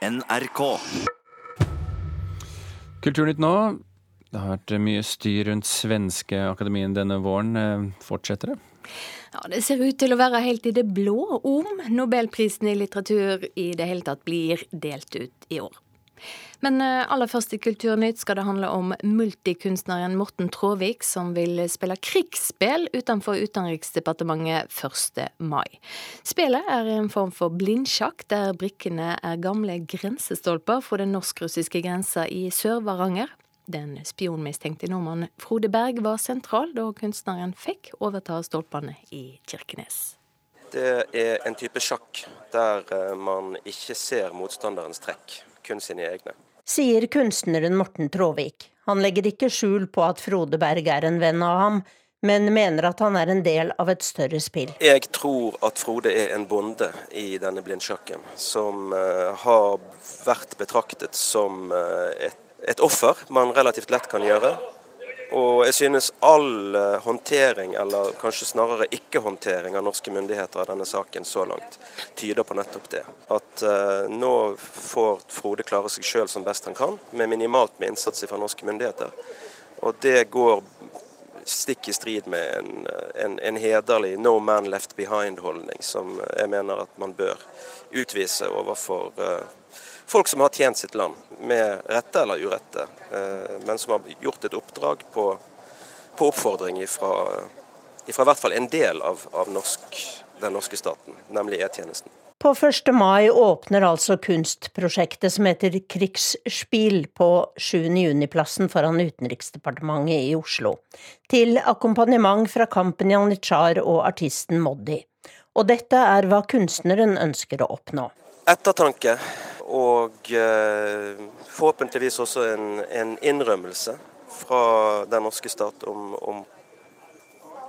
NRK. Kulturnytt nå. Det har vært mye styr rundt Svenskeakademien denne våren. Eh, fortsetter det? Ja, Det ser ut til å være helt i det blå om nobelprisen i litteratur i det hele tatt blir delt ut i år. Men eh, aller først i Kulturnytt skal det handle om multikunstneren Morten Tråvik, som vil spille krigsspill utenfor Utenriksdepartementet 1. mai. Spillet er en form for blindsjakk, der brikkene er gamle grensestolper fra den norsk-russiske grensa i Sør-Varanger. Den spionmistenkte nordmannen Frode Berg var sentral da kunstneren fikk overta stolpene i Kirkenes. Det er en type sjakk der eh, man ikke ser motstanderens trekk, kun sine egne sier kunstneren Morten Tråvik. Han legger ikke skjul på at Frode Berg er en venn av ham, men mener at han er en del av et større spill. Jeg tror at Frode er en bonde i denne blindsjakken, som uh, har vært betraktet som uh, et, et offer man relativt lett kan gjøre. Og jeg synes all eh, håndtering, eller kanskje snarere ikke-håndtering av norske myndigheter av denne saken så langt, tyder på nettopp det. At uh, nå får Frode klare seg sjøl som best han kan, med minimalt med innsats fra norske myndigheter. Og det går stikk i strid med en, en, en hederlig 'no man left behind'-holdning, som jeg mener at man bør utvise overfor uh, folk som har tjent sitt land, med rette eller urette, eh, men som har gjort et oppdrag på, på oppfordring fra i hvert fall en del av, av norsk, den norske staten, nemlig E-tjenesten. På 1. mai åpner altså kunstprosjektet som heter Krigsspill på 7. juni-plassen foran Utenriksdepartementet i Oslo, til akkompagnement fra Kampen Janitsjar og artisten Moddi. Og dette er hva kunstneren ønsker å oppnå. Ettertanke og eh, forhåpentligvis også en, en, innrømmelse fra den norske stat om, om,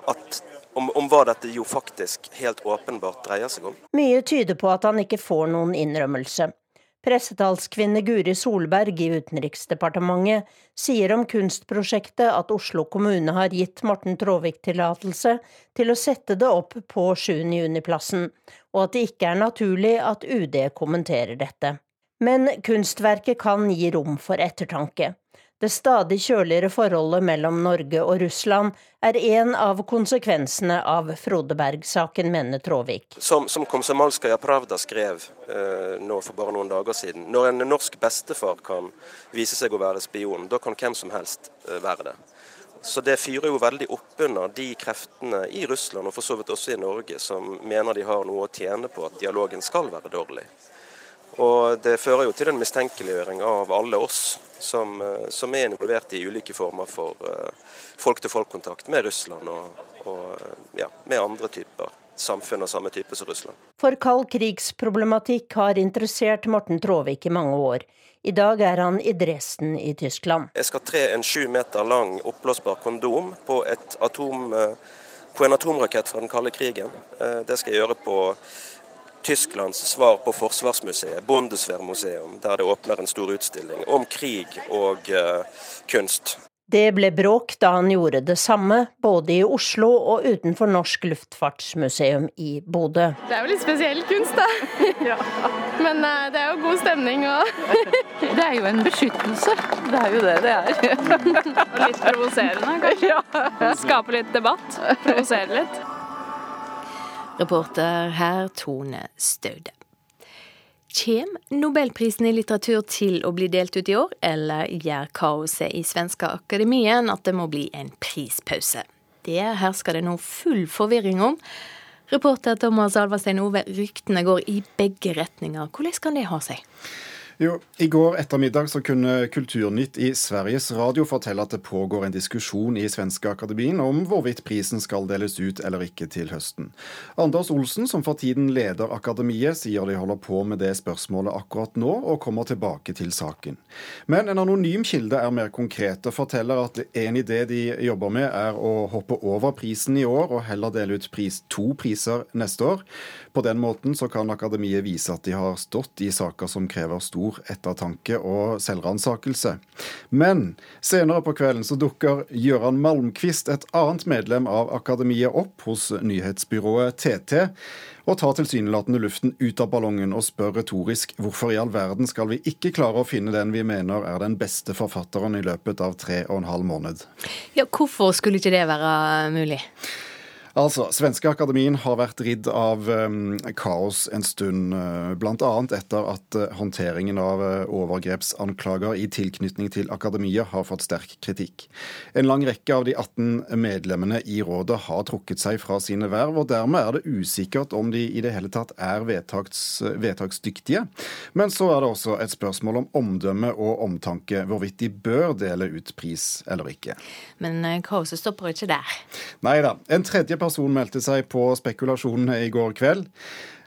at, om, om hva dette jo faktisk helt åpenbart dreier seg om. Mye tyder på at han ikke får noen innrømmelse. Pressetalskvinne Guri Solberg i Utenriksdepartementet sier om kunstprosjektet at Oslo kommune har gitt Morten Tråvik tillatelse til å sette det opp på 7. juni-plassen, og at det ikke er naturlig at UD kommenterer dette. Men kunstverket kan gi rom for ettertanke. Det stadig kjøligere forholdet mellom Norge og Russland er en av konsekvensene av Frode Berg-saken, mener Tråvik. Som, som Komsomalskaja Pravda skrev eh, nå for bare noen dager siden, når en norsk bestefar kan vise seg å være spion, da kan hvem som helst eh, være det. Så det fyrer jo veldig oppunder de kreftene i Russland, og for så vidt også i Norge, som mener de har noe å tjene på at dialogen skal være dårlig. Og det fører jo til en mistenkeliggjøring av alle oss som, eh, som er involvert i ulike former for eh, folk-til-folk-kontakt med Russland og, og eh, ja, med andre typer samfunn av samme type som Russland. For kald krigsproblematikk har interessert Morten Tråvik i mange år. I dag er han i Dresden i Tyskland. Jeg skal tre en sju meter lang oppblåsbar kondom på, atom, på en atomrakett fra den kalde krigen. Det skal jeg gjøre på Tysklands svar på Forsvarsmuseet, Bundeswehrmuseum, der det åpner en stor utstilling om krig og uh, kunst. Det ble bråk da han gjorde det samme, både i Oslo og utenfor Norsk luftfartsmuseum i Bodø. Det er jo litt spesiell kunst, da. ja. Men uh, det er jo god stemning og Det er jo en beskyttelse. Det er jo det det er. og litt provoserende, kanskje. Ja. Skape litt debatt. Provosere litt. Reporter her Tone Staude. Kjem nobelprisen i litteratur til å bli delt ut i år, eller gjør kaoset i Svenska Akademien at det må bli en prispause? Det hersker det nå full forvirring om. Reporter Thomas Alvarstein Ove, ryktene går i begge retninger. Hvordan kan det ha seg? Jo, I går ettermiddag så kunne Kulturnytt i Sveriges Radio fortelle at det pågår en diskusjon i Svenske Akademien om hvorvidt prisen skal deles ut eller ikke til høsten. Anders Olsen, som for tiden leder Akademiet, sier de holder på med det spørsmålet akkurat nå, og kommer tilbake til saken. Men en anonym kilde er mer konkret og forteller at en idé de jobber med, er å hoppe over prisen i år og heller dele ut pris, to priser neste år. På den måten så kan Akademiet vise at de har stått i saker som krever stor stor ettertanke og selvransakelse. Men senere på kvelden så dukker Gøran Malmquist, et annet medlem av akademiet, opp hos nyhetsbyrået TT og tar tilsynelatende luften ut av ballongen og spør retorisk hvorfor i all verden skal vi ikke klare å finne den vi mener er den beste forfatteren i løpet av tre og en halv måned. Ja, Hvorfor skulle ikke det være mulig? Altså, Svenske Akademien har vært ridd av um, kaos en stund, uh, bl.a. etter at uh, håndteringen av uh, overgrepsanklager i tilknytning til akademiet har fått sterk kritikk. En lang rekke av de 18 medlemmene i rådet har trukket seg fra sine verv, og dermed er det usikkert om de i det hele tatt er vedtaks, vedtaksdyktige. Men så er det også et spørsmål om omdømme og omtanke, hvorvidt de bør dele ut pris eller ikke. Men kaoset stopper ikke der. Nei da. En tredje person meldte seg på spekulasjonene i går kveld.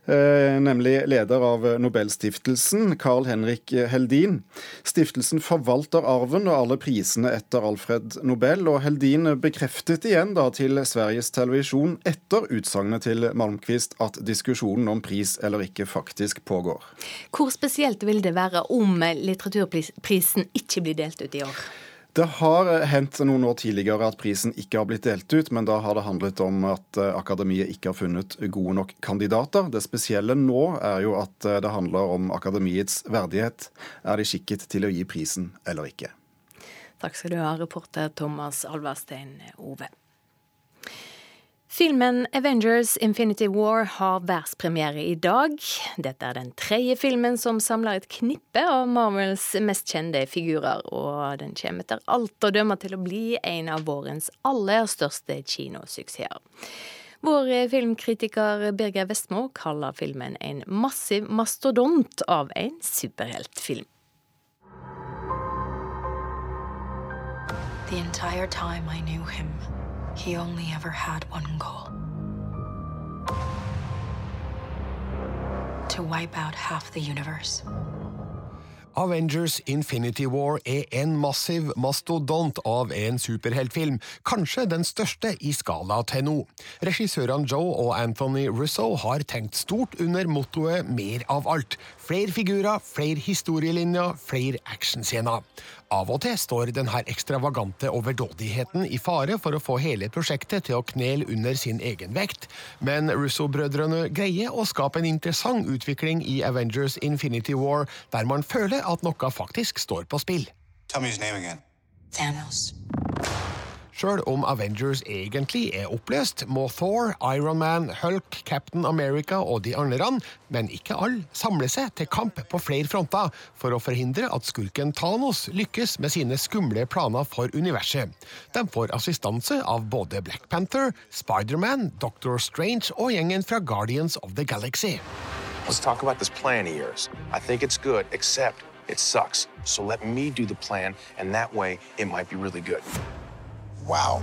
Eh, nemlig leder av Nobelstiftelsen, Carl Henrik Heldin. Stiftelsen forvalter arven og alle prisene etter Alfred Nobel, og Heldin bekreftet igjen da til Sveriges Televisjon etter utsagnet til Malmquist at diskusjonen om pris eller ikke faktisk pågår. Hvor spesielt vil det være om litteraturprisen ikke blir delt ut i år? Det har hendt noen år tidligere at prisen ikke har blitt delt ut, men da har det handlet om at eh, akademiet ikke har funnet gode nok kandidater. Det spesielle nå er jo at eh, det handler om akademiets verdighet. Er de skikket til å gi prisen eller ikke? Takk skal du ha, reporter Thomas Alverstein Ove. Filmen Avengers Infinity War har verdenspremiere i dag. Dette er den tredje filmen som samler et knippe av Marvels mest kjente figurer, og den kommer etter alt å dømme til å bli en av vårens aller største kinosuksesser. Vår filmkritiker Birger Vestmo kaller filmen en massiv mastodont av en superheltfilm. The entire time I knew him. He only ever had one goal to wipe out half the universe. Avengers Infinity War er en massiv mastodont av en superheltfilm, kanskje den største i skala til nå. Regissørene Joe og Anthony Russo har tenkt stort under mottoet Mer av alt. Flere figurer, flere historielinjer, flere actionscener. Av og til står denne ekstravagante overdådigheten i fare for å få hele prosjektet til å knele under sin egen vekt, men Russo-brødrene greier å skape en interessant utvikling i Avengers Infinity War, der man føler at noe faktisk står på spill. Thanos. Sjøl om Avengers egentlig er oppløst, må Thor, Iron Man, Hulk, Captain America og de andre, men ikke alle, samle seg til kamp på flere fronter for å forhindre at skurken Thanos lykkes med sine skumle planer for universet. De får assistanse av både Black Panther, Spiderman, Doctor Strange og gjengen fra Guardians of the Galaxy. Let's talk about this plan of. I think it's good, except it sucks. So let me do the plan, and that way it might be really good. Wow.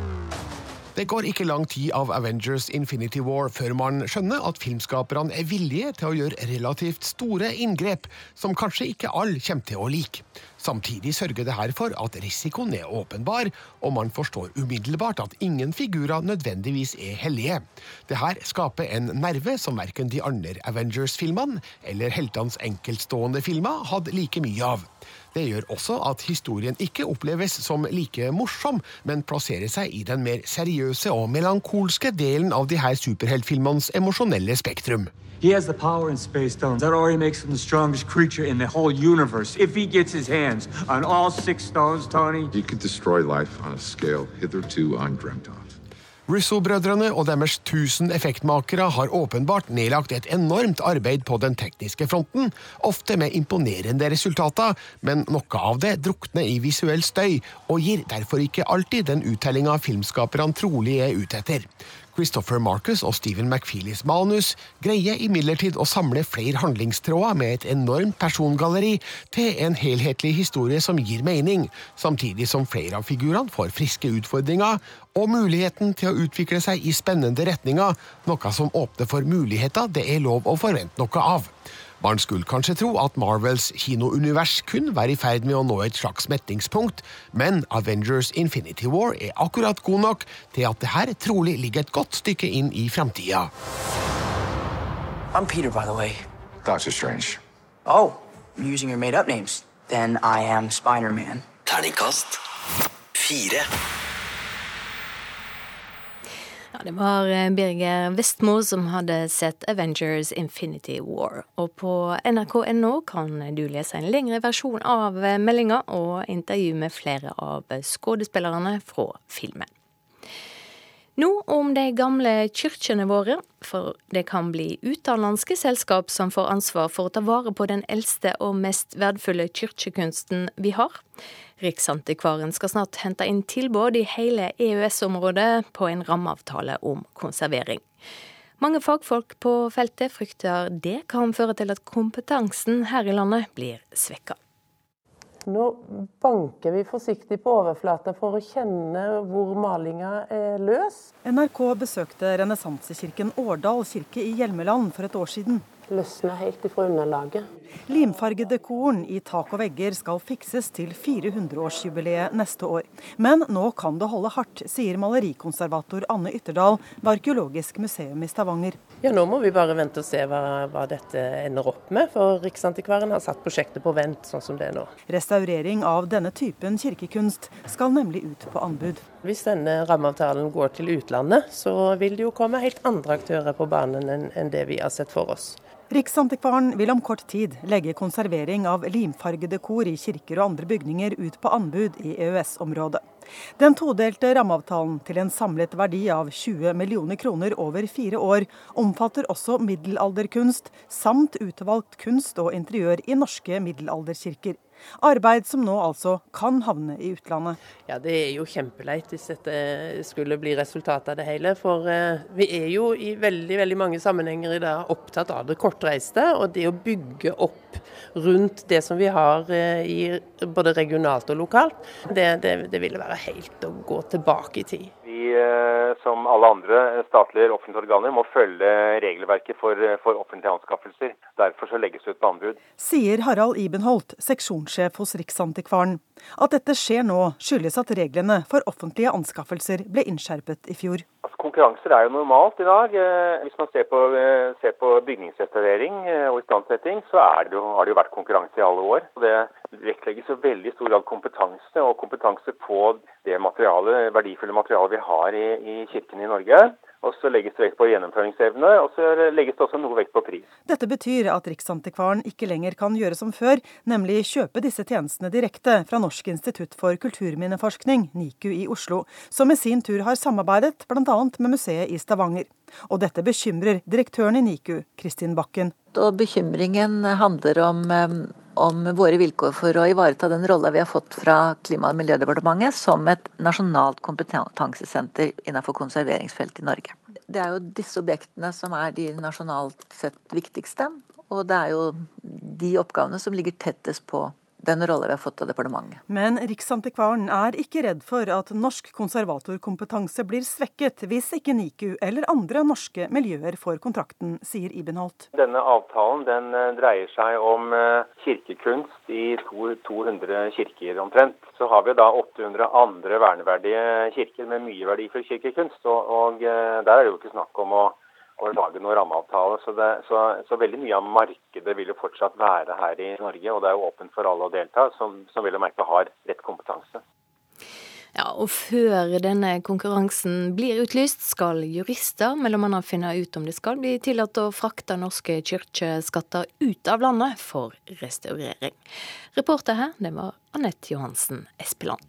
Det går ikke lang tid av Avengers Infinity War før man skjønner at filmskaperne er villige til å gjøre relativt store inngrep, som kanskje ikke alle kommer til å like. Samtidig sørger det her for at risikoen er åpenbar, og man forstår umiddelbart at ingen figurer nødvendigvis er hellige. Det her skaper en nerve som verken de andre Avengers-filmene eller heltenes enkeltstående filmer hadde like mye av. Det gjør også at historien ikke oppleves som like morsom, men plasserer seg i den mer seriøse og melankolske delen av de her superheltfilmenes emosjonelle spektrum. He has the power in space stones. That already makes him the strongest creature in the whole universe. If he gets his hands on all six stones, Tony. He could destroy life on a scale hitherto undreamt of. Russo-brødrene og deres tusen effektmakere har åpenbart nedlagt et enormt arbeid på den tekniske fronten, ofte med imponerende resultater, men noe av det drukner i visuell støy, og gir derfor ikke alltid den uttellinga filmskaperne trolig er ute etter. Christopher Marcus og Stephen McFeelys manus greier imidlertid å samle flere handlingstråder med et enormt persongalleri til en helhetlig historie som gir mening, samtidig som flere av figurene får friske utfordringer og muligheten til å utvikle seg i spennende retninger, noe som åpner for muligheter det er lov å forvente noe av. Man skulle kanskje tro at Marvels kinounivers kun var i ferd med å nå et slags metningspunkt, men Avengers Infinity War er akkurat god nok til at det her trolig ligger et godt stykke inn i framtida. I'm Peter, by the way. Doctor Strange. Oh, using your made up names, then I am Spider-Man. Terningkast fire. Det var eh, Birger Vestmo som hadde sett Avengers Infinity War. Og på nrk.no kan du lese en lengre versjon av eh, meldinga og intervju med flere av skuespillerne fra filmen. Nå om de gamle kirkene våre, for det kan bli utenlandske selskap som får ansvar for å ta vare på den eldste og mest verdifulle kirkekunsten vi har. Riksantikvaren skal snart hente inn tilbud i hele EØS-området på en rammeavtale om konservering. Mange fagfolk på feltet frykter det kan føre til at kompetansen her i landet blir svekka. Nå banker vi forsiktig på overflata for å kjenne hvor malinga er løs. NRK besøkte renessansekirken Årdal kirke i Hjelmeland for et år siden løsna helt ifra underlaget. Limfargedekoren i tak og vegger skal fikses til 400-årsjubileet neste år. Men nå kan det holde hardt, sier malerikonservator Anne Ytterdal ved Arkeologisk museum i Stavanger. Ja, Nå må vi bare vente og se hva, hva dette ender opp med, for Riksantikvaren har satt prosjektet på vent sånn som det er nå. Restaurering av denne typen kirkekunst skal nemlig ut på anbud. Hvis denne rammeavtalen går til utlandet, så vil det jo komme helt andre aktører på banen enn det vi har sett for oss. Riksantikvaren vil om kort tid legge konservering av limfargede kor i kirker og andre bygninger ut på anbud i EØS-området. Den todelte rammeavtalen til en samlet verdi av 20 millioner kroner over fire år omfatter også middelalderkunst, samt utvalgt kunst og interiør i norske middelalderkirker. Arbeid som nå altså kan havne i utlandet. Ja, Det er jo kjempeleit hvis dette skulle bli resultatet av det hele. For eh, vi er jo i veldig veldig mange sammenhenger i dag opptatt av det kortreiste. Og det å bygge opp rundt det som vi har eh, i både regionalt og lokalt, det, det, det ville være helt å gå tilbake i tid. Vi eh, som alle andre statlige offentlige organer må følge regelverket for, for offentlige anskaffelser. Derfor så legges det ut på anbud. Sier Harald Ibenholt, seksjonssjef hos Riksantikvaren. At dette skjer nå, skyldes at reglene for offentlige anskaffelser ble innskjerpet i fjor. Konkurranser er jo normalt i dag. Eh, hvis man ser på, eh, ser på bygningsrestaurering eh, og istandsetting, så det jo, har det jo vært konkurranse i alle år. Det vektlegges jo veldig stor grad kompetanse, og kompetanse på det materialet, verdifulle materialet vi har i, i kirkene i Norge. Og så legges det vekt på gjennomføringsevne, og så legges det også noe vekt på pris. Dette betyr at Riksantikvaren ikke lenger kan gjøre som før, nemlig kjøpe disse tjenestene direkte fra Norsk institutt for kulturminneforskning, NIKU i Oslo, som i sin tur har samarbeidet bl.a. med museet i Stavanger. Og dette bekymrer direktøren i NIKU, Kristin Bakken. Og bekymringen handler om om våre vilkår for å ivareta den rolla vi har fått fra Klima- og miljødepartementet som et nasjonalt kompetansesenter innenfor konserveringsfeltet i Norge. Det er jo disse objektene som er de nasjonalt sett viktigste. Og det er jo de oppgavene som ligger tettest på den rolle vi har fått av departementet. Men Riksantikvaren er ikke redd for at norsk konservatorkompetanse blir svekket hvis ikke NIKU eller andre norske miljøer får kontrakten, sier Ibenholt. Denne avtalen den eh, dreier seg om eh, kirkekunst i 200 kirker omtrent. Så har vi da 800 andre verneverdige kirker med mye verdifull kirkekunst. Og, eh, der er det jo ikke snakk om å å lage noen rammeavtale. Så, det, så, så, veldig mye av markedet vil jo fortsatt være her i Norge, og det er jo åpent for alle å delta, som, som vil merke har rett kompetanse. Ja, og Før denne konkurransen blir utlyst, skal jurister mellom annet finne ut om det skal bli tillatt å frakte norske kirkeskatter ut av landet for restaurering. Reporter her, det var Anette Johansen Espeland.